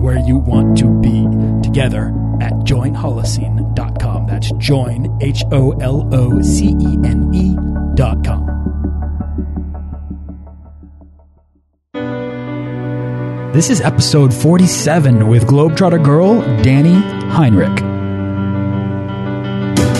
where you want to be together at joinholocene.com. That's join, H O L O C E N E.com. This is episode 47 with Globetrotter girl Dani Heinrich.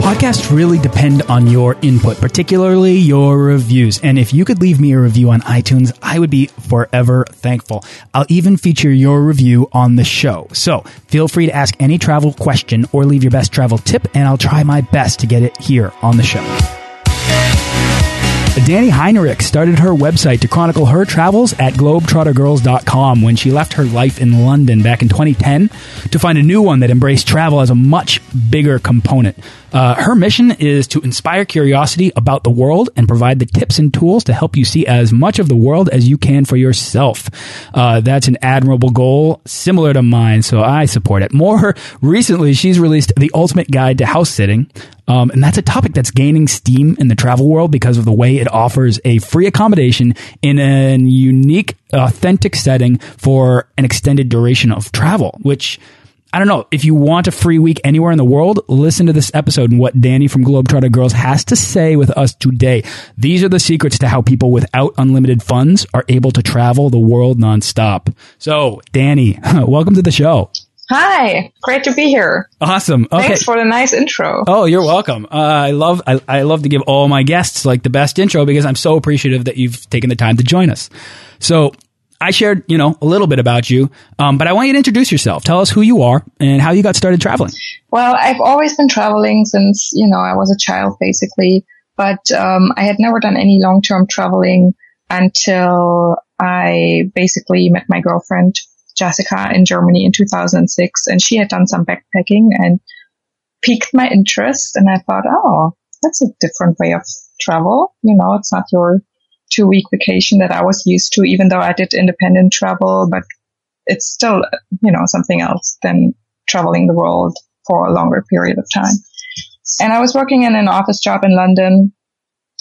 Podcasts really depend on your input, particularly your reviews. And if you could leave me a review on iTunes, I would be forever thankful. I'll even feature your review on the show. So feel free to ask any travel question or leave your best travel tip, and I'll try my best to get it here on the show. Dani Heinrich started her website to chronicle her travels at globetrottergirls.com when she left her life in London back in 2010 to find a new one that embraced travel as a much bigger component. Uh, her mission is to inspire curiosity about the world and provide the tips and tools to help you see as much of the world as you can for yourself. Uh, that's an admirable goal, similar to mine, so I support it. More recently, she's released The Ultimate Guide to House Sitting, um, and that's a topic that's gaining steam in the travel world because of the way it offers a free accommodation in a unique, authentic setting for an extended duration of travel, which I don't know. If you want a free week anywhere in the world, listen to this episode and what Dani from Globetrotter Girls has to say with us today. These are the secrets to how people without unlimited funds are able to travel the world nonstop. So, Dani, welcome to the show. Hi, great to be here. Awesome. Okay. Thanks for the nice intro. Oh, you're welcome. Uh, I love I, I love to give all my guests like the best intro because I'm so appreciative that you've taken the time to join us. So, I shared, you know, a little bit about you, um, but I want you to introduce yourself. Tell us who you are and how you got started traveling. Well, I've always been traveling since, you know, I was a child basically, but um, I had never done any long-term traveling until I basically met my girlfriend, Jessica, in Germany in 2006. And she had done some backpacking and piqued my interest. And I thought, oh, that's a different way of travel. You know, it's not your two week vacation that I was used to, even though I did independent travel, but it's still, you know, something else than traveling the world for a longer period of time. And I was working in an office job in London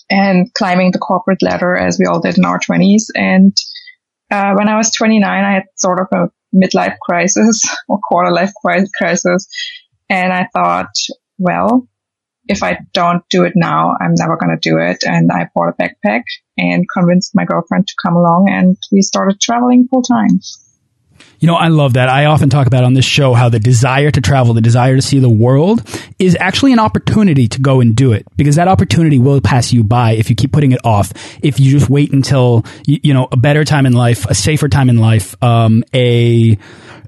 and climbing the corporate ladder as we all did in our twenties. And, uh, when I was 29, I had sort of a midlife crisis or quarter life crisis. And I thought, well, if I don't do it now, I'm never going to do it. And I bought a backpack and convinced my girlfriend to come along and we started traveling full time. You know, I love that. I often talk about on this show how the desire to travel, the desire to see the world is actually an opportunity to go and do it because that opportunity will pass you by if you keep putting it off. If you just wait until, you, know, a better time in life, a safer time in life, um, a,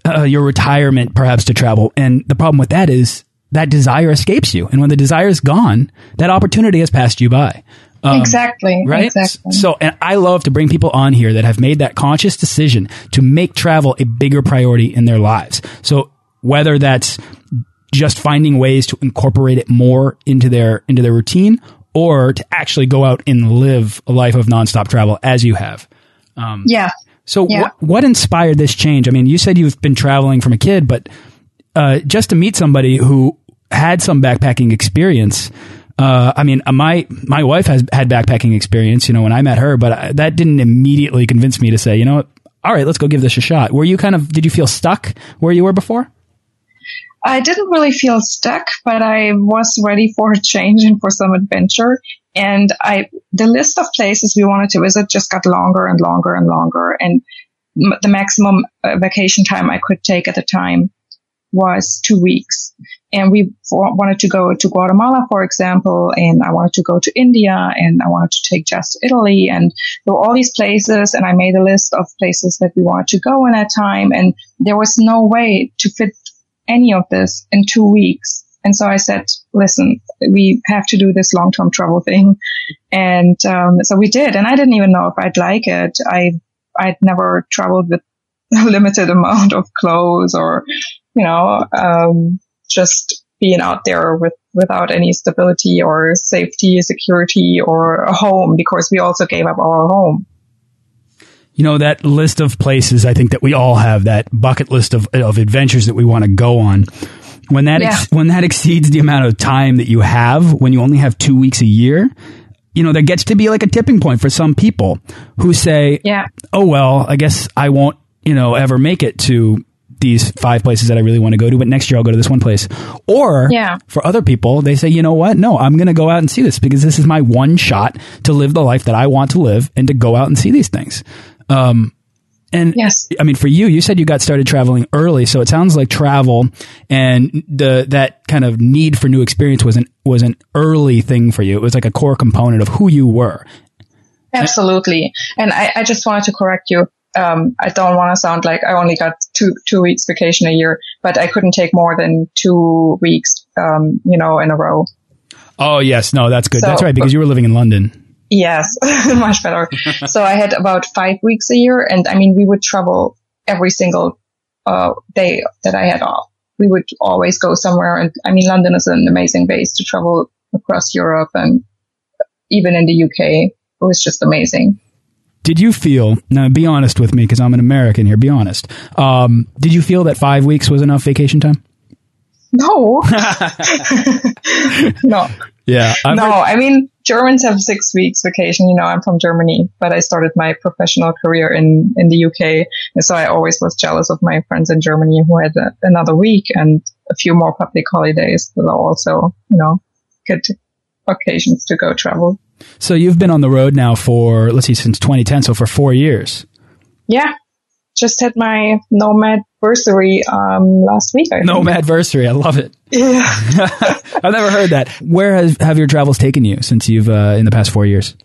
uh, your retirement perhaps to travel. And the problem with that is that desire escapes you. And when the desire is gone, that opportunity has passed you by. Um, exactly. Right. Exactly. So, and I love to bring people on here that have made that conscious decision to make travel a bigger priority in their lives. So whether that's just finding ways to incorporate it more into their, into their routine or to actually go out and live a life of nonstop travel as you have. Um, yeah. So yeah. what, what inspired this change? I mean, you said you've been traveling from a kid, but, uh, just to meet somebody who had some backpacking experience, uh, I mean, uh, my my wife has had backpacking experience, you know, when I met her, but I, that didn't immediately convince me to say, you know, all right, let's go give this a shot. Were you kind of did you feel stuck where you were before? I didn't really feel stuck, but I was ready for a change and for some adventure. And I, the list of places we wanted to visit just got longer and longer and longer. And the maximum uh, vacation time I could take at the time was two weeks. And we wanted to go to Guatemala, for example, and I wanted to go to India and I wanted to take Jess to Italy and there were all these places and I made a list of places that we wanted to go in that time. And there was no way to fit any of this in two weeks. And so I said, listen, we have to do this long-term travel thing. And, um, so we did. And I didn't even know if I'd like it. I, I'd never traveled with a limited amount of clothes or, you know, um, just being out there with, without any stability or safety, security or a home because we also gave up our home. You know, that list of places, I think that we all have that bucket list of, of adventures that we want to go on. When that, yeah. when that exceeds the amount of time that you have, when you only have two weeks a year, you know, there gets to be like a tipping point for some people who say, yeah. oh, well, I guess I won't, you know, ever make it to these five places that I really want to go to, but next year I'll go to this one place. Or yeah. for other people, they say, you know what? No, I'm going to go out and see this because this is my one shot to live the life that I want to live and to go out and see these things. Um, and yes. I mean, for you, you said you got started traveling early, so it sounds like travel and the that kind of need for new experience was an was an early thing for you. It was like a core component of who you were. Absolutely, and I, I just wanted to correct you. Um, I don't want to sound like I only got two two weeks vacation a year, but I couldn't take more than two weeks, um, you know, in a row. Oh yes, no, that's good. So, that's right because you were living in London. Yes, much better. so I had about five weeks a year and I mean, we would travel every single, uh, day that I had off. We would always go somewhere. And I mean, London is an amazing base to travel across Europe and even in the UK. It was just amazing. Did you feel, now be honest with me because I'm an American here, be honest. Um, did you feel that five weeks was enough vacation time? No. no. Yeah. I've no, I mean, Germans have six weeks vacation. You know, I'm from Germany, but I started my professional career in, in the UK. And so I always was jealous of my friends in Germany who had a, another week and a few more public holidays that are also, you know, good occasions to go travel. So you've been on the road now for, let's see, since 2010. So for four years. Yeah just had my nomad anniversary um, last week. I nomad anniversary, I love it. Yeah, I've never heard that. Where has have your travels taken you since you've uh, in the past four years?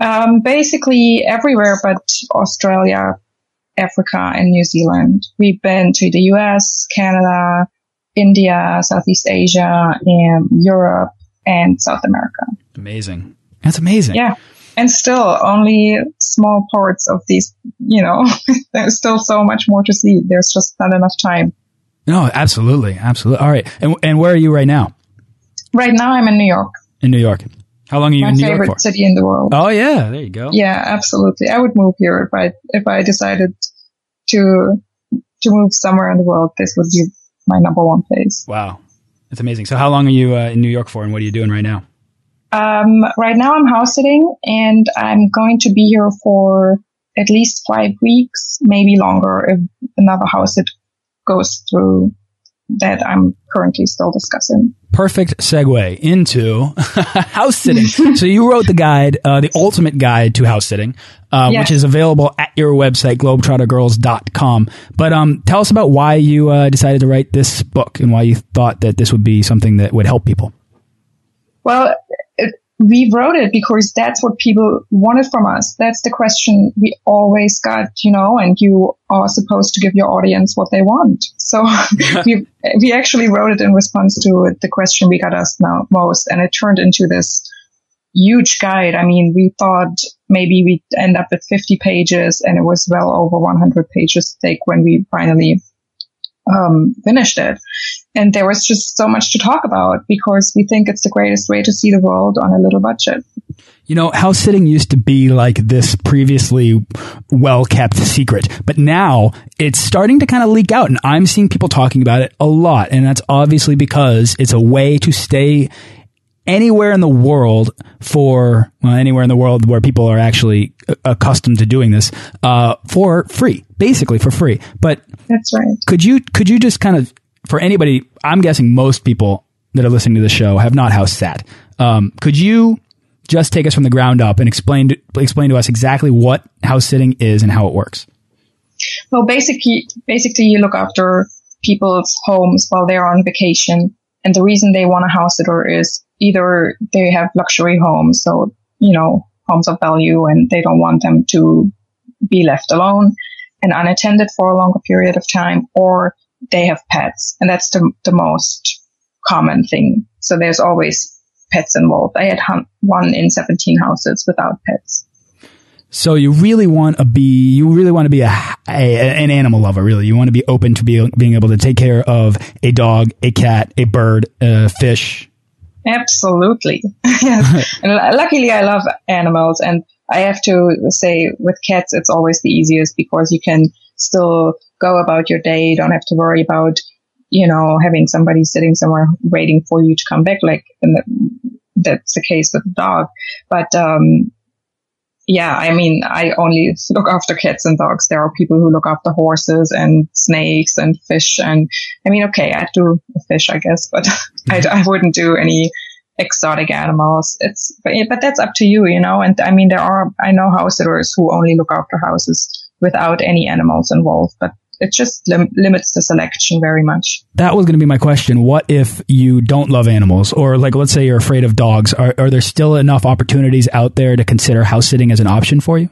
Um, basically everywhere, but Australia, Africa, and New Zealand. We've been to the U.S., Canada, India, Southeast Asia, and Europe, and South America. Amazing. That's amazing. Yeah and still only small parts of these, you know, there's still so much more to see. There's just not enough time. No, absolutely. Absolutely. All right. And, and where are you right now? Right now I'm in New York. In New York. How long are you My in New York? My favorite city in the world. Oh yeah. There you go. Yeah, absolutely. I would move here if I, if I decided to, to move somewhere in the world. This would be my number one place. Wow. That's amazing. So how long are you uh, in New York for and what are you doing right now? Um, right now I'm house sitting and I'm going to be here for at least five weeks, maybe longer if another house sit goes through that I'm currently still discussing. Perfect segue into house sitting. so you wrote the guide, uh, the ultimate guide to house sitting, uh, yes. which is available at your website, globetrottergirls.com. But um, tell us about why you uh, decided to write this book and why you thought that this would be something that would help people. Well, we wrote it because that's what people wanted from us. That's the question we always got, you know, and you are supposed to give your audience what they want. So we, we actually wrote it in response to the question we got asked now most. And it turned into this huge guide. I mean, we thought maybe we'd end up with 50 pages and it was well over 100 pages thick when we finally um, finished it. And there was just so much to talk about because we think it's the greatest way to see the world on a little budget. You know, house sitting used to be like this previously well kept secret, but now it's starting to kind of leak out and I'm seeing people talking about it a lot. And that's obviously because it's a way to stay anywhere in the world for well, anywhere in the world where people are actually accustomed to doing this uh, for free, basically for free. But that's right. Could you could you just kind of for anybody? I'm guessing most people that are listening to the show have not house sat. Um, could you just take us from the ground up and explain to, explain to us exactly what house sitting is and how it works? Well, basically, basically you look after people's homes while they're on vacation. And the reason they want a house sitter is either they have luxury homes, so, you know, homes of value and they don't want them to be left alone and unattended for a longer period of time, or they have pets. And that's the, the most common thing. So there's always pets involved. I had one in 17 houses without pets. So you really want to be, you really want to be a, a, an animal lover, really. You want to be open to be, being able to take care of a dog, a cat, a bird, a fish. Absolutely. yes. and luckily I love animals and I have to say with cats, it's always the easiest because you can still go about your day. You don't have to worry about, you know, having somebody sitting somewhere waiting for you to come back. Like the, that's the case with the dog. But, um, yeah, I mean, I only look after cats and dogs. There are people who look after horses and snakes and fish. And I mean, okay, I do fish, I guess, but I, I wouldn't do any exotic animals. It's, but, but that's up to you, you know. And I mean, there are, I know house sitters who only look after houses without any animals involved, but it just lim limits the selection very much. That was going to be my question. What if you don't love animals, or like, let's say you're afraid of dogs? Are, are there still enough opportunities out there to consider house sitting as an option for you?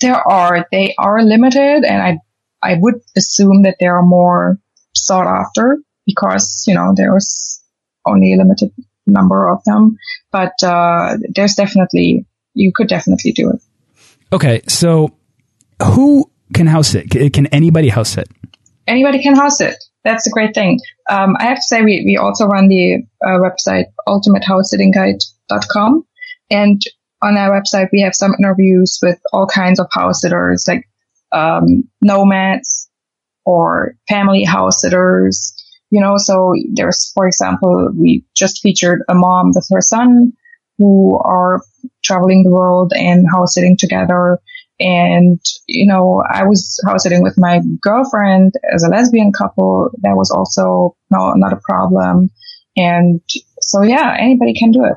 There are. They are limited, and I I would assume that they are more sought after because you know there's only a limited number of them. But uh, there's definitely you could definitely do it. Okay, so who can house sit? Can anybody house sit? Anybody can house it. That's a great thing. Um, I have to say, we, we also run the uh, website ultimatehousesittingguide.com. And on our website, we have some interviews with all kinds of house sitters, like um, nomads or family house sitters. You know, so there's, for example, we just featured a mom with her son who are traveling the world and house sitting together. And, you know, I was house sitting with my girlfriend as a lesbian couple. That was also no, not a problem. And so, yeah, anybody can do it.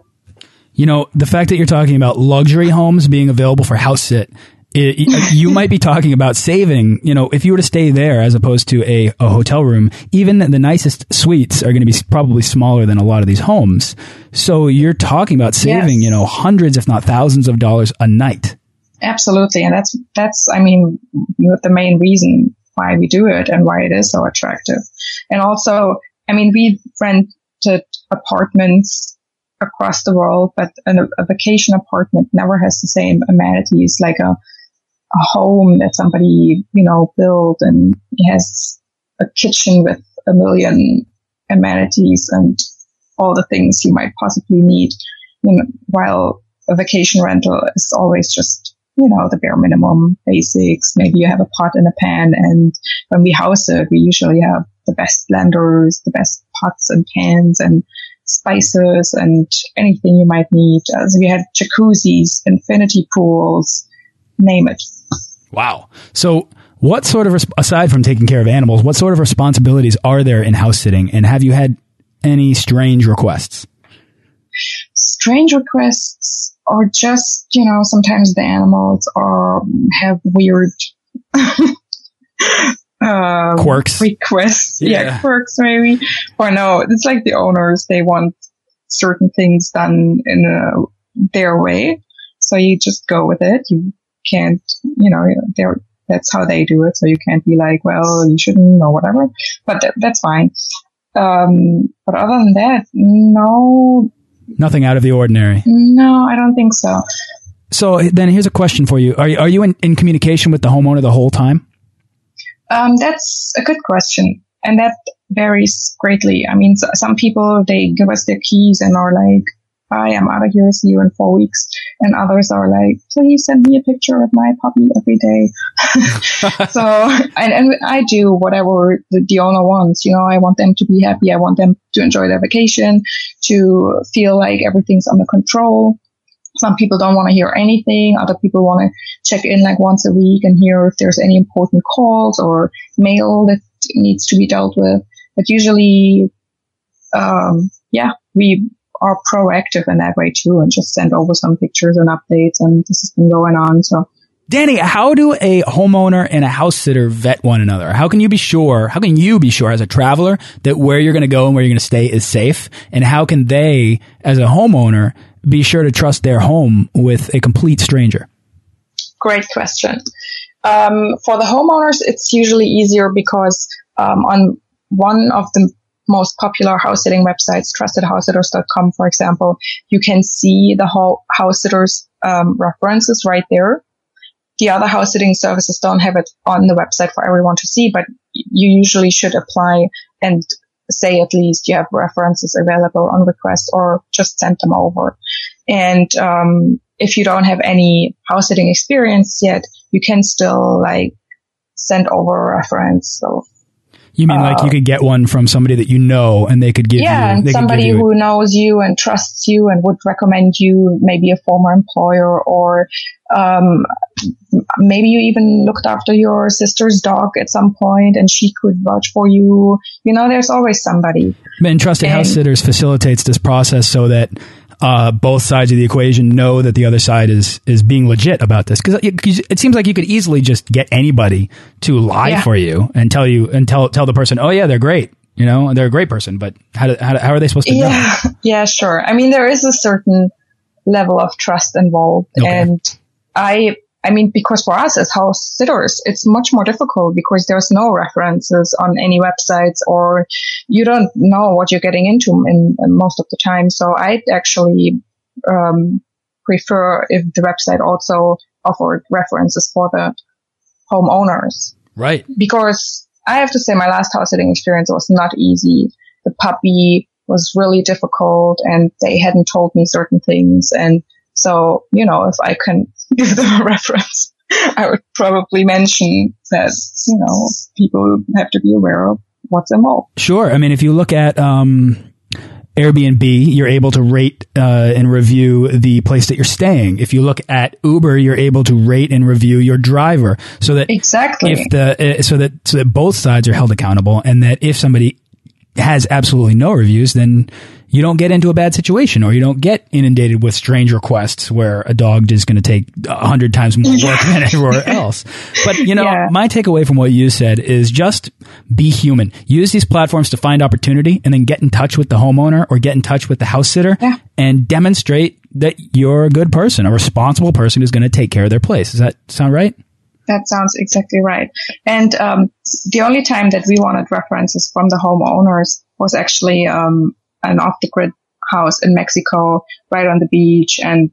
You know, the fact that you're talking about luxury homes being available for house sit, it, you might be talking about saving, you know, if you were to stay there as opposed to a, a hotel room, even the nicest suites are going to be probably smaller than a lot of these homes. So you're talking about saving, yes. you know, hundreds, if not thousands of dollars a night. Absolutely. And that's, that's, I mean, the main reason why we do it and why it is so attractive. And also, I mean, we rented apartments across the world, but a, a vacation apartment never has the same amenities like a, a home that somebody, you know, built and has a kitchen with a million amenities and all the things you might possibly need. You know, while a vacation rental is always just you know, the bare minimum basics. Maybe you have a pot and a pan. And when we house it, we usually have the best blenders, the best pots and pans and spices and anything you might need. As we had jacuzzis, infinity pools, name it. Wow. So what sort of, aside from taking care of animals, what sort of responsibilities are there in house sitting? And have you had any strange requests? Strange requests or just, you know, sometimes the animals are, have weird, um, quirks, requests. Yeah. yeah. quirks maybe. Or no, it's like the owners, they want certain things done in a, their way. So you just go with it. You can't, you know, they're, that's how they do it. So you can't be like, well, you shouldn't or whatever, but th that's fine. Um, but other than that, no, Nothing out of the ordinary. No, I don't think so. So then here's a question for you. Are you, are you in, in communication with the homeowner the whole time? Um, that's a good question. And that varies greatly. I mean, so, some people, they give us their keys and are like, Hi, I'm out of here. See you in four weeks. And others are like, please send me a picture of my puppy every day. so, and, and I do whatever the, the owner wants. You know, I want them to be happy. I want them to enjoy their vacation, to feel like everything's under control. Some people don't want to hear anything. Other people want to check in like once a week and hear if there's any important calls or mail that needs to be dealt with. But usually, um, yeah, we are proactive in that way too and just send over some pictures and updates and this has been going on. So Dani, how do a homeowner and a house sitter vet one another? How can you be sure, how can you be sure as a traveler that where you're going to go and where you're going to stay is safe? And how can they, as a homeowner, be sure to trust their home with a complete stranger? Great question. Um, for the homeowners, it's usually easier because um, on one of the most popular house sitting websites, trustedhousesitters.com, for example, you can see the whole house sitters um, references right there the other house sitting services don't have it on the website for everyone to see, but you usually should apply and say at least you have references available on request or just send them over. And um, if you don't have any house sitting experience yet, you can still like send over a reference. So you mean like you uh, could get one from somebody that you know and they could give yeah, you, Yeah, somebody you who knows you and trusts you and would recommend you, maybe a former employer or um, maybe you even looked after your sister's dog at some point and she could vouch for you. You know, there's always somebody. And Trusted and, House Sitters facilitates this process so that uh, both sides of the equation know that the other side is is being legit about this because it, it, seems like you could easily just get anybody to lie yeah. for you and tell you and tell tell the person, oh yeah, they're great, you know, they're a great person, but how do, how, how are they supposed to yeah. know? Yeah, sure. I mean, there is a certain level of trust involved, okay. and I I mean, because for us as house sitters, it's much more difficult because there's no references on any websites or you don't know what you're getting into in, in most of the time. So I'd actually, um, prefer if the website also offered references for the homeowners. Right. Because I have to say my last house sitting experience was not easy. The puppy was really difficult and they hadn't told me certain things. And so, you know, if I can give them a reference, I would probably mention that, you know, people have to be aware of what's involved. Sure. I mean, if you look at, um, Airbnb, you're able to rate uh, and review the place that you're staying. If you look at Uber, you're able to rate and review your driver, so that exactly if the uh, so that so that both sides are held accountable, and that if somebody has absolutely no reviews, then you don't get into a bad situation or you don't get inundated with strange requests where a dog is going to take a hundred times more work than anywhere else. But you know, yeah. my takeaway from what you said is just be human. Use these platforms to find opportunity and then get in touch with the homeowner or get in touch with the house sitter yeah. and demonstrate that you're a good person, a responsible person who's going to take care of their place. Does that sound right? That sounds exactly right. And um, the only time that we wanted references from the homeowners was actually um, an off the grid house in Mexico, right on the beach. And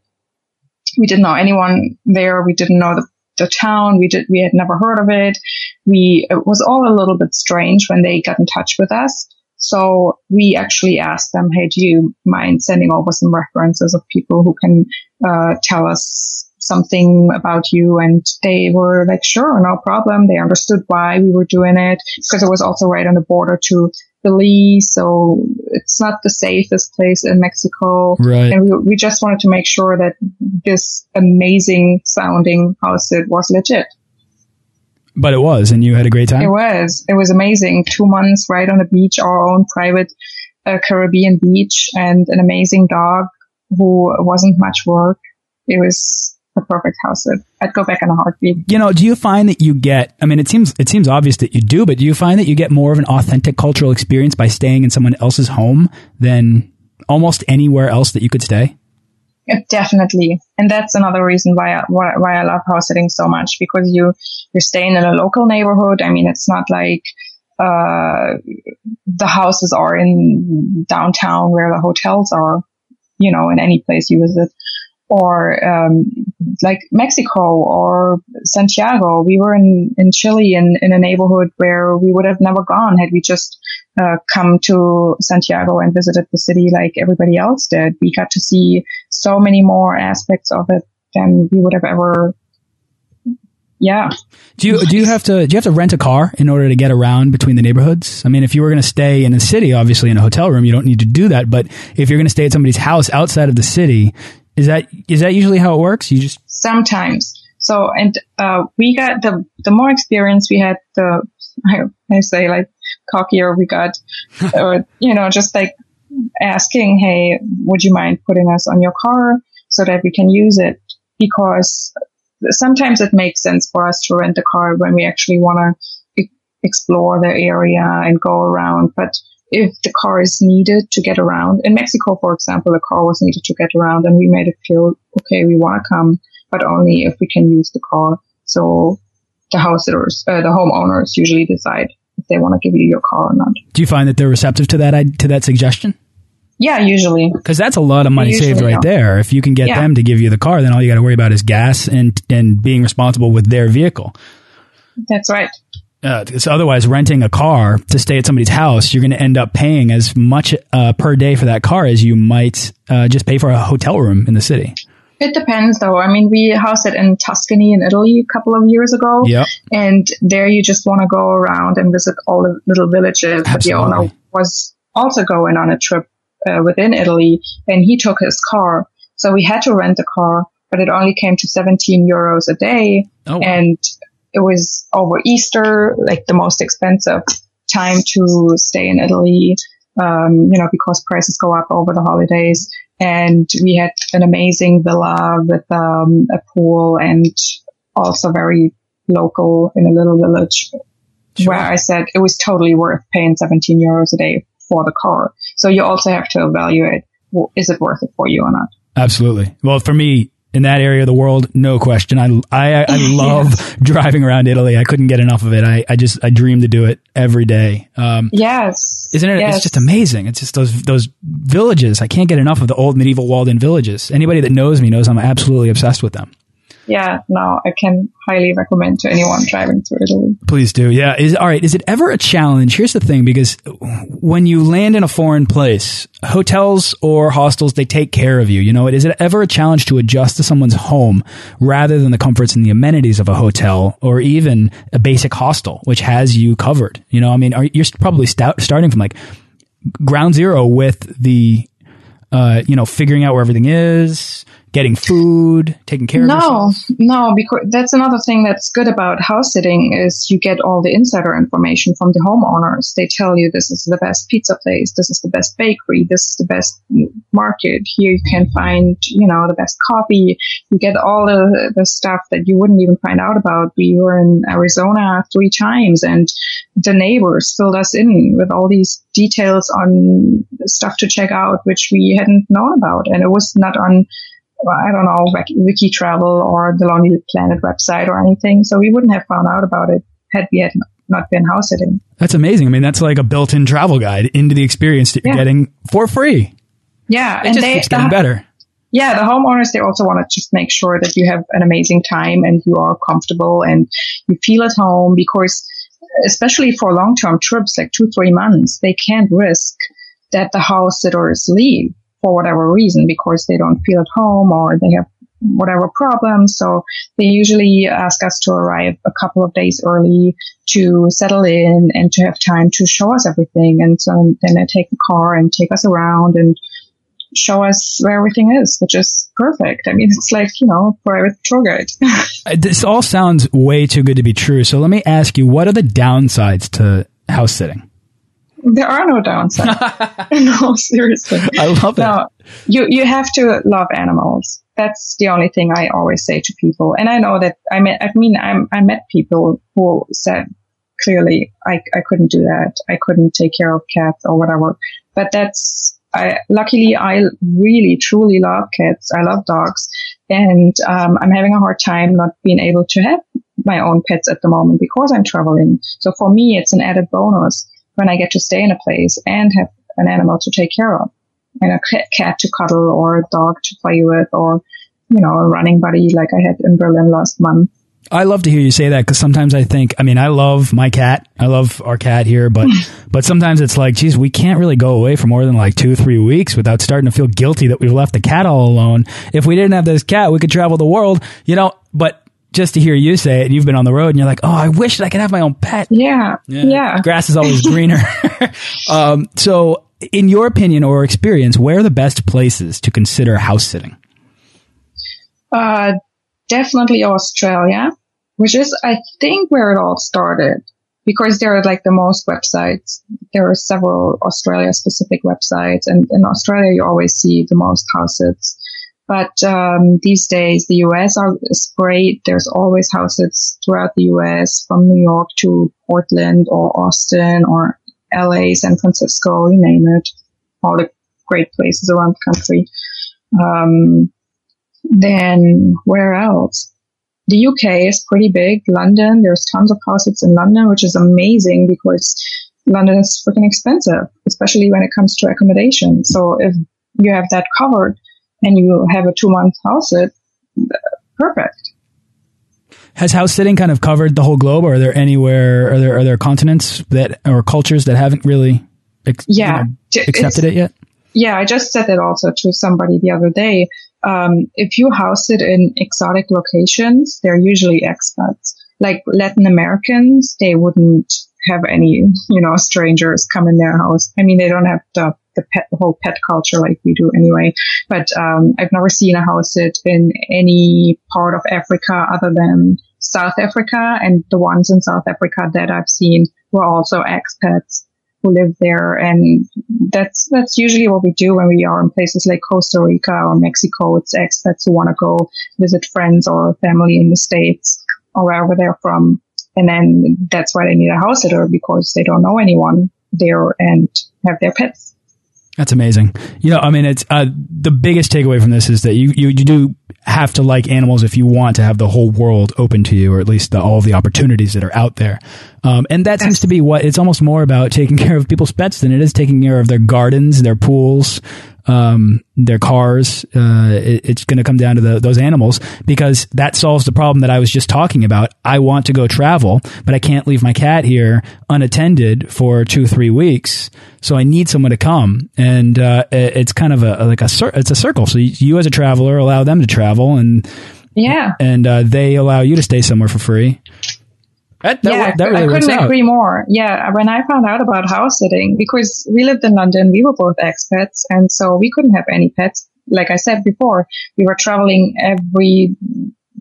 we didn't know anyone there. We didn't know the, the town. We did, we had never heard of it. We, it was all a little bit strange when they got in touch with us. So we actually asked them, Hey, do you mind sending over some references of people who can, uh, tell us something about you? And they were like, sure, no problem. They understood why we were doing it because it was also right on the border to Belize, so it's not the safest place in Mexico. Right. And we, we just wanted to make sure that this amazing sounding house it was legit. But it was, and you had a great time? It was. It was amazing. Two months right on the beach, our own private uh, Caribbean beach, and an amazing dog who wasn't much work. It was the perfect house. I'd go back in a heartbeat. You know, do you find that you get? I mean, it seems it seems obvious that you do, but do you find that you get more of an authentic cultural experience by staying in someone else's home than almost anywhere else that you could stay? Yeah, definitely, and that's another reason why I, why, why I love house sitting so much because you you're staying in a local neighborhood. I mean, it's not like uh, the houses are in downtown where the hotels are. You know, in any place you visit or um, like Mexico or Santiago. We were in, in Chile in, in a neighborhood where we would have never gone had we just uh, come to Santiago and visited the city like everybody else did. We got to see so many more aspects of it than we would have ever yeah. Do you do you have to do you have to rent a car in order to get around between the neighborhoods? I mean, if you were going to stay in a city, obviously in a hotel room, you don't need to do that. But if you're going to stay at somebody's house outside of the city, is that is that usually how it works? You just sometimes. So and uh, we got the the more experience we had, the I, say like cockier we got, or you know just like asking, hey, would you mind putting us on your car so that we can use it? Because sometimes it makes sense for us to rent a car when we actually want to e- explore the area and go around. But if the car is needed to get around, in Mexico, for example, the car was needed to get around and we made it feel, okay, we want to come, but only if we can use the car. So the house sitters, uh, the homeowners usually decide if they want to give you your car or not. Do you find that they're receptive to that to that suggestion? Yeah, usually. Because that's a lot of money Usually, saved right yeah. there. If you can get Yeah. them to give you the car, then all you got to worry about is gas and and being responsible with their vehicle. That's right. Uh, 'cause otherwise, renting a car to stay at somebody's house, you're going to end up paying as much uh, per day for that car as you might uh, just pay for a hotel room in the city. It depends though. I mean, we housed it in Tuscany in Italy a couple of years ago. Yep. And there you just want to go around and visit all the little villages. But the owner was also going on a trip uh, within Italy and he took his car. So we had to rent a car, but it only came to 17 euros a day. Oh. And it was over Easter, like the most expensive time to stay in Italy, um, you know, because prices go up over the holidays. And we had an amazing villa with um, a pool and also very local in a little village Sure. where I said it was totally worth paying 17 euros a day for the car. So you also have to evaluate, well, is it worth it for you or not? Absolutely. Well, for me, in that area of the world, no question. I I, I love driving around Italy. I couldn't get enough of it. I, I just I dream to do it every day. Um, Yes. isn't it? Yes. It's just amazing. It's just those those villages. I can't get enough of the old medieval walled-in villages. Anybody that knows me knows I'm absolutely obsessed with them. Yeah, no, I can highly recommend to anyone driving through Italy. Please do. Yeah. Is all right. Is it ever a challenge? Here's the thing, because when you land in a foreign place, hotels or hostels, they take care of you. You know, is it ever a challenge to adjust to someone's home rather than the comforts and the amenities of a hotel or even a basic hostel, which has you covered? You know, I mean, are, you're probably starting from like ground zero with the, uh, you know, figuring out where everything is, getting food, taking care of No, no, because that's another thing that's good about house sitting is you get all the insider information from the homeowners. They tell you this is the best pizza place, this is the best bakery, this is the best market. Here you can find, you know, the best coffee. You get all the, the stuff that you wouldn't even find out about. We were in Arizona three times and the neighbors filled us in with all these details on stuff to check out, which we hadn't known about. And it was not on well, I don't know, Wiki, Wiki Travel or the Lonely Planet website or anything. So we wouldn't have found out about it had we had not been house sitting. That's amazing. I mean, that's like a built-in travel guide into the experience that you're Yeah. getting for free. Yeah. And it just keeps getting the, better. yeah, the homeowners, they also want to just make sure that you have an amazing time and you are comfortable and you feel at home because especially for long-term trips, like two, three months, they can't risk that the house sitters leave for whatever reason because they don't feel at home or they have whatever problems. So they usually ask us to arrive a couple of days early to settle in and to have time to show us everything. And so then they take the car and take us around and show us where everything is, which is perfect. I mean, it's like, you know, private tour guide. Uh, This all sounds way too good to be true. So let me ask you, what are the downsides to house sitting? There are no downsides. no, seriously. I love it. No, you, you have to love animals. That's the only thing I always say to people. And I know that I met, I mean, I'm, I met people who said clearly I, I couldn't do that. I couldn't take care of cats or whatever. But that's, I, luckily I really truly love cats. I love dogs and, um, I'm having a hard time not being able to have my own pets at the moment because I'm traveling. So for me, it's an added bonus when I get to stay in a place and have an animal to take care of and a cat to cuddle or a dog to play with or, you know, a running buddy like I had in Berlin last month. I love to hear you say that because sometimes I think, I mean, I love my cat. I love our cat here, but, but sometimes it's like, geez, we can't really go away for more than like two, three weeks without starting to feel guilty that we've left the cat all alone. If we didn't have this cat, we could travel the world, you know, but just to hear you say it, and you've been on the road and you're like, oh, I wish that I could have my own pet. Yeah. Yeah. Grass is always greener. um, so, in your opinion or experience, where are the best places to consider house sitting? Uh, definitely Australia, which is, I think, where it all started because there are like the most websites. There are several Australia specific websites and in Australia you always see the most house houses. But um, these days, the US are, is great. There's always houses throughout the US, from New York to Portland or Austin or LA, San Francisco, you name it. All the great places around the country. Um, then where else? The UK is pretty big. London, there's tons of houses in London, which is amazing because London is freaking expensive, especially when it comes to accommodation. So if you have that covered and you have a two month house sit, perfect. Has house sitting kind of covered the whole globe, or are there anywhere, are there are there continents that or cultures that haven't really, yeah, you know, accepted it yet? Yeah, I just said it also to somebody the other day. Um, if you house it in exotic locations, they're usually expats. Like Latin Americans, they wouldn't have any, you know, strangers come in their house. I mean, they don't have the the, pet, whole pet culture like we do anyway. But um, I've never seen a house sit in any part of Africa other than South Africa, and the ones in South Africa that I've seen were also expats who live there, and that's that's usually what we do when we are in places like Costa Rica or Mexico. It's expats who want to go visit friends or family in the states or wherever they're from, and then that's why they need a house sitter because they don't know anyone there and have their pets. That's amazing. You know, I mean, it's uh, the biggest takeaway from this is that you, you, you do have to like animals if you want to have the whole world open to you, or at least the, all the opportunities that are out there. Um, and that seems to be what it's almost more about taking care of people's pets than it is taking care of their gardens, their pools, um, their cars. Uh, it, it's going to come down to the, those animals because that solves the problem that I was just talking about. I want to go travel, but I can't leave my cat here unattended for two, three weeks. So I need someone to come, and uh, it, it's kind of a like a it's a circle. So you, you, as a traveler allow them to travel, and yeah, and uh, they allow you to stay somewhere for free. That, that, yeah, that really I couldn't agree more. Yeah, uh, when I found out about house sitting, because we lived in London, we were both expats, and so we couldn't have any pets. Like I said before, we were traveling every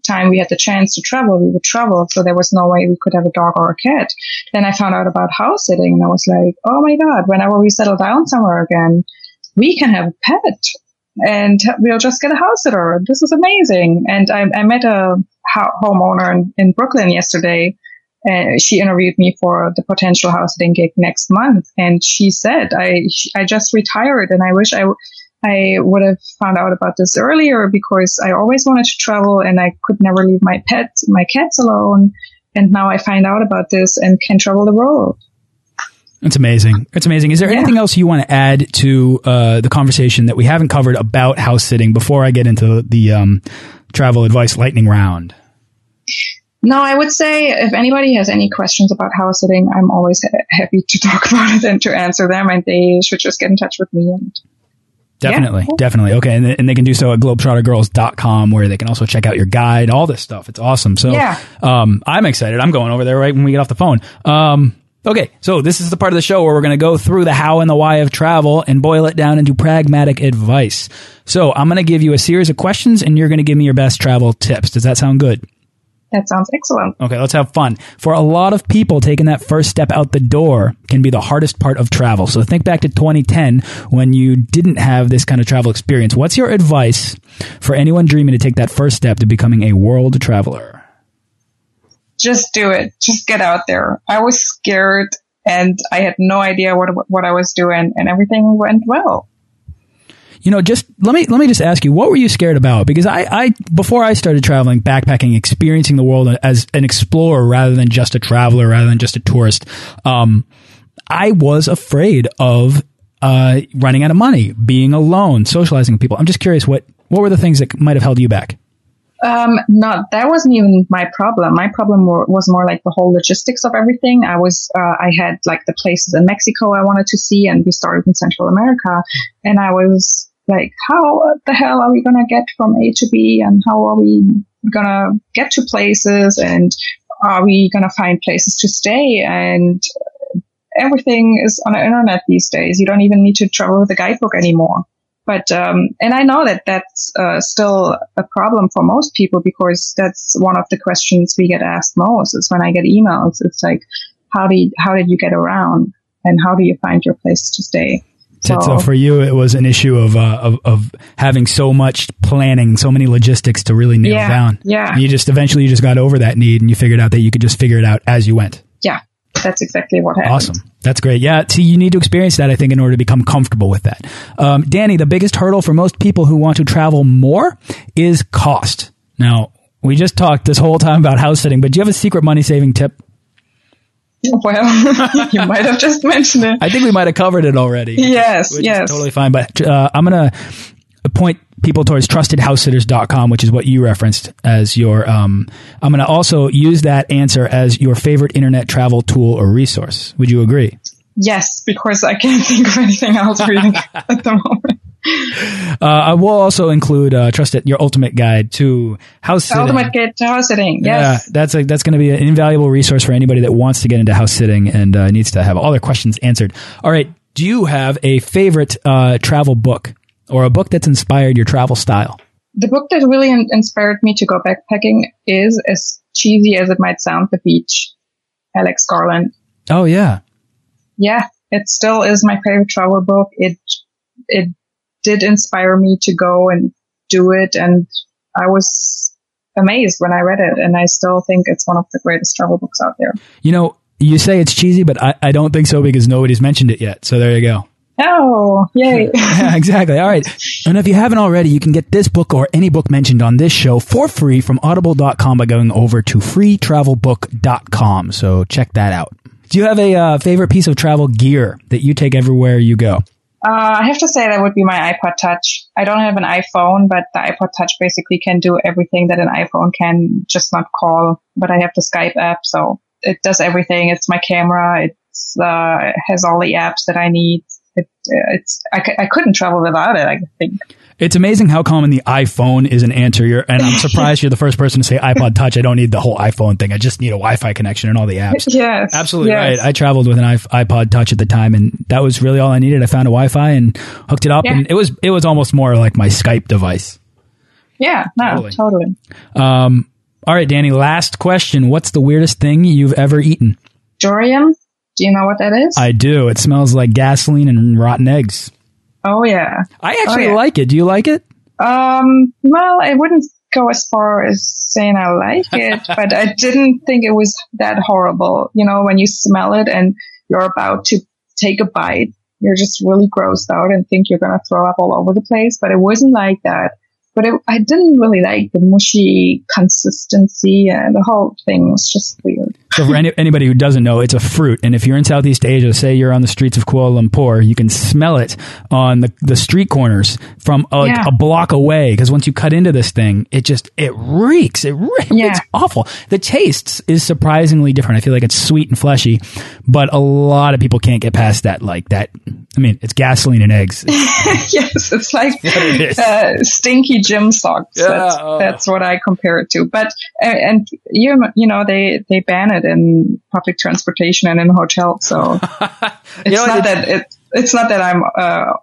time we had the chance to travel, we would travel. So there was no way we could have a dog or a cat. Then I found out about house sitting and I was like, oh my God, whenever we settle down somewhere again, we can have a pet and we'll just get a house sitter. This is amazing. And I, I met a homeowner in, in Brooklyn yesterday uh, she interviewed me for the potential house sitting gig next month, and she said, "I I just retired, and I wish I." I would have found out about this earlier because I always wanted to travel and I could never leave my pets, my cats alone. And now I find out about this and can travel the world. It's amazing. It's amazing. Is there yeah. anything else you want to add to uh, the conversation that we haven't covered about house sitting before I get into the um, travel advice lightning round? No, I would say if anybody has any questions about house sitting, I'm always ha happy to talk about it and to answer them, and they should just get in touch with me. And Definitely, yeah. definitely. Okay, and, and they can do so at globetrottergirls.com where they can also check out your guide, all this stuff. It's awesome. So yeah. um, I'm excited. I'm going over there right when we get off the phone. Um, okay, so this is the part of the show where we're going to go through the how and the why of travel and boil it down into pragmatic advice. So I'm going to give you a series of questions and you're going to give me your best travel tips. Does that sound good? That sounds excellent. Okay, let's have fun. For a lot of people, taking that first step out the door can be the hardest part of travel. So think back to 2010 when you didn't have this kind of travel experience. What's your advice for anyone dreaming to take that first step to becoming a world traveler? Just do it. Just get out there. I was scared and I had no idea what what I was doing and everything went well you know, just let me let me just ask you, what were you scared about? Because I, I before I started traveling, backpacking, experiencing the world as an explorer rather than just a traveler, rather than just a tourist, um, I was afraid of uh, running out of money, being alone, socializing with people. I'm just curious, what what were the things that might have held you back? Um, no, that wasn't even my problem. My problem was more like the whole logistics of everything. I was, uh, I had like the places in Mexico I wanted to see and we started in Central America and I was like, how the hell are we going to get from A to B and how are we going to get to places and are we going to find places to stay and everything is on the internet these days. You don't even need to travel with a guidebook anymore. But um, and I know that that's uh, still a problem for most people because that's one of the questions we get asked most. Is when I get emails, it's like, how do you, how did you get around, and how do you find your place to stay? So, So, for you, it was an issue of, uh, of of having so much planning, so many logistics to really nail Yeah, down. yeah. And you just eventually you just got over that need, and you figured out that you could just figure it out as you went. yeah, that's exactly what happened. Awesome. That's great. Yeah. See, you need to experience that, I think, in order to become comfortable with that. Um, Dani, the biggest hurdle for most people who want to travel more is cost. Now, we just talked this whole time about house sitting, but do you have a secret money saving tip? Well, you might have just mentioned it. I think we might have covered it already. Yes, is yes. totally fine. But uh, I'm going to point people towards trustedhousesitters.com, which is what you referenced as your. Um, I'm going to also use that answer as your favorite internet travel tool or resource. Would you agree? Yes, because I can't think of anything else really at the moment. Uh, I will also include uh, it, your ultimate guide to house sitting. ultimate guide to house sitting. Yes. Yeah, that's a, that's going to be an invaluable resource for anybody that wants to get into house sitting and uh, needs to have all their questions answered. All right, do you have a favorite uh, travel book or a book that's inspired your travel style? The book that really in- inspired me to go backpacking is, as cheesy as it might sound, The Beach, Alex Garland. Oh yeah, Yeah, it still is my favorite travel book. It, it did inspire me to go and do it. And I was amazed when I read it. And I still think it's one of the greatest travel books out there. you know you say it's cheesy, but I, I don't think so because nobody's mentioned it yet. So there you go. Oh, yay. yeah, exactly. All right. And if you haven't already, you can get this book or any book mentioned on this show for free from audible.com by going over to freetravelbook.com. So check that out. Do you have a uh, favorite piece of travel gear that you take everywhere you go? Uh, I have to say that would be my iPod Touch. I don't have an iPhone, but the iPod Touch basically can do everything that an iPhone can, just not call. But I have the Skype app, so it does everything. It's my camera. It's uh, it has all the apps that I need. It, it's I, c- I couldn't travel without it. I think. It's amazing how common the iPhone is an answer. And I'm surprised you're the first person to say iPod Touch. I don't need the whole iPhone thing. I just need a Wi-Fi connection and all the apps. Yes, Absolutely yes. right. I traveled with an iPod Touch at the time, and that was really all I needed. I found a Wi-Fi and hooked it up, Yeah. and it was it was almost more like my Skype device. yeah, no, Totally. totally. Um, all right, Dani. Last question: What's the weirdest thing you've ever eaten? Durian. Do you know what that is? I do. It smells like gasoline and rotten eggs. oh yeah. I actually yeah. like it. Do you like it? Um, well, I wouldn't go as far as saying I like it, but I didn't think it was that horrible. You know, when you smell it and you're about to take a bite, you're just really grossed out and think you're going to throw up all over the place, but it wasn't like that. But it, I didn't really like the mushy consistency and the whole thing was just weird. So for any, anybody who doesn't know, it's a fruit, and if you're in Southeast Asia, say you're on the streets of Kuala Lumpur, you can smell it on the, the street corners from a, Yeah. a block away. Because once you cut into this thing, it just it reeks. It reeks Yeah. awful. The taste is surprisingly different. I feel like it's sweet and fleshy, but a lot of people can't get past that. Like that. I mean, it's gasoline and eggs. yes, it's like it uh, stinky gym socks. Yeah, that's, oh. that's what I compare it to. But uh, and you you know they they ban it in public transportation and in hotels. So it's You know, not it- that it it's not that I'm uh,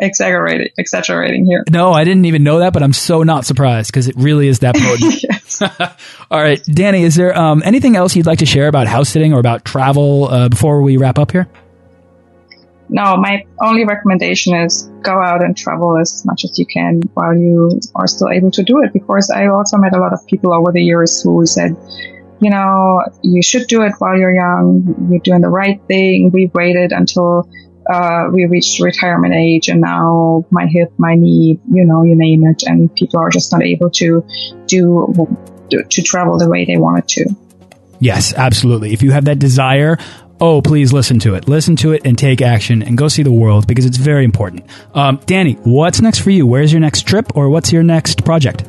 exaggerating exaggerating here. No, I didn't even know that, but I'm so not surprised because it really is that potent. All right, Dani, is there um, anything else you'd like to share about house sitting or about travel uh, before we wrap up here? No, my only recommendation is go out and travel as much as you can while you are still able to do it. Because I also met a lot of people over the years who said, you know, you should do it while you're young. You're doing the right thing. We waited until uh, we reached retirement age, and now my hip, my knee, you know, you name it, and people are just not able to do to travel the way they wanted to. Yes, absolutely. If you have that desire, oh, please listen to it. Listen to it and take action and go see the world because it's very important. Um, Dani, what's next for you? Where's your next trip or what's your next project?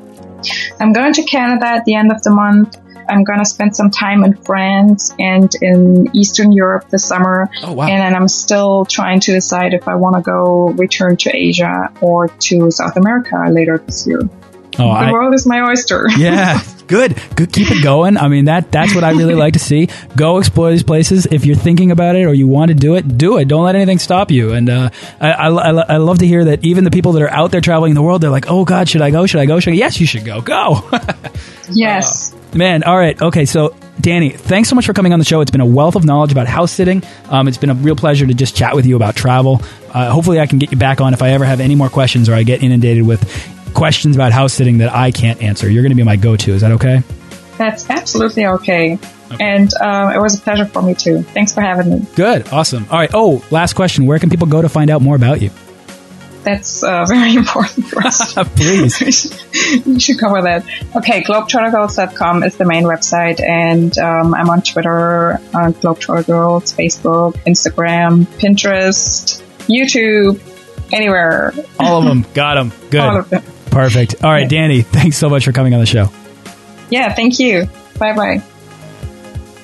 I'm going to Canada at the end of the month. I'm going to spend some time in France and in Eastern Europe this summer. Oh, wow. And then I'm still trying to decide if I want to go return to Asia or to South America later this year. Oh, the I, world is my oyster. yeah, good. Good. Keep it going. I mean, that that's what I really like to see. Go explore these places. If you're thinking about it or you want to do it, do it. Don't let anything stop you. And uh, I, I, I I love to hear that even the people that are out there traveling the world, they're like, oh God, should I go? Should I go? Should I? Yes, you should go. Go. yes. Man, all right. Okay, so Dani, thanks so much for coming on the show. It's been a wealth of knowledge about house sitting. Um, it's been a real pleasure to just chat with you about travel. Uh, hopefully, I can get you back on if I ever have any more questions or I get inundated with questions about house sitting that I can't answer. You're going to be my go to. Is that okay? That's absolutely okay. okay. And uh, it was a pleasure for me too. Thanks for having me. Good. Awesome. All right. Oh, last question. Where can people go to find out more about you? That's uh, very important for us. Please. you should cover that. Okay, globetrottergirls.com is the main website, and um, I'm on Twitter, on globetrottergirls, Facebook, Instagram, Pinterest, YouTube, anywhere. All of them. Got them. Good. All of them. Perfect. All right, Dani, thanks so much for coming on the show. Yeah, thank you. Bye bye.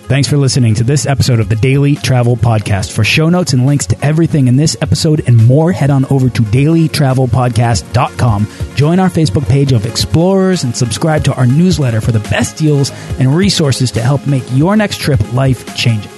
Thanks for listening to this episode of the Daily Travel Podcast. For show notes and links to everything in this episode and more, head on over to dailytravelpodcast.com. Join our Facebook page of explorers and subscribe to our newsletter for the best deals and resources to help make your next trip life changing.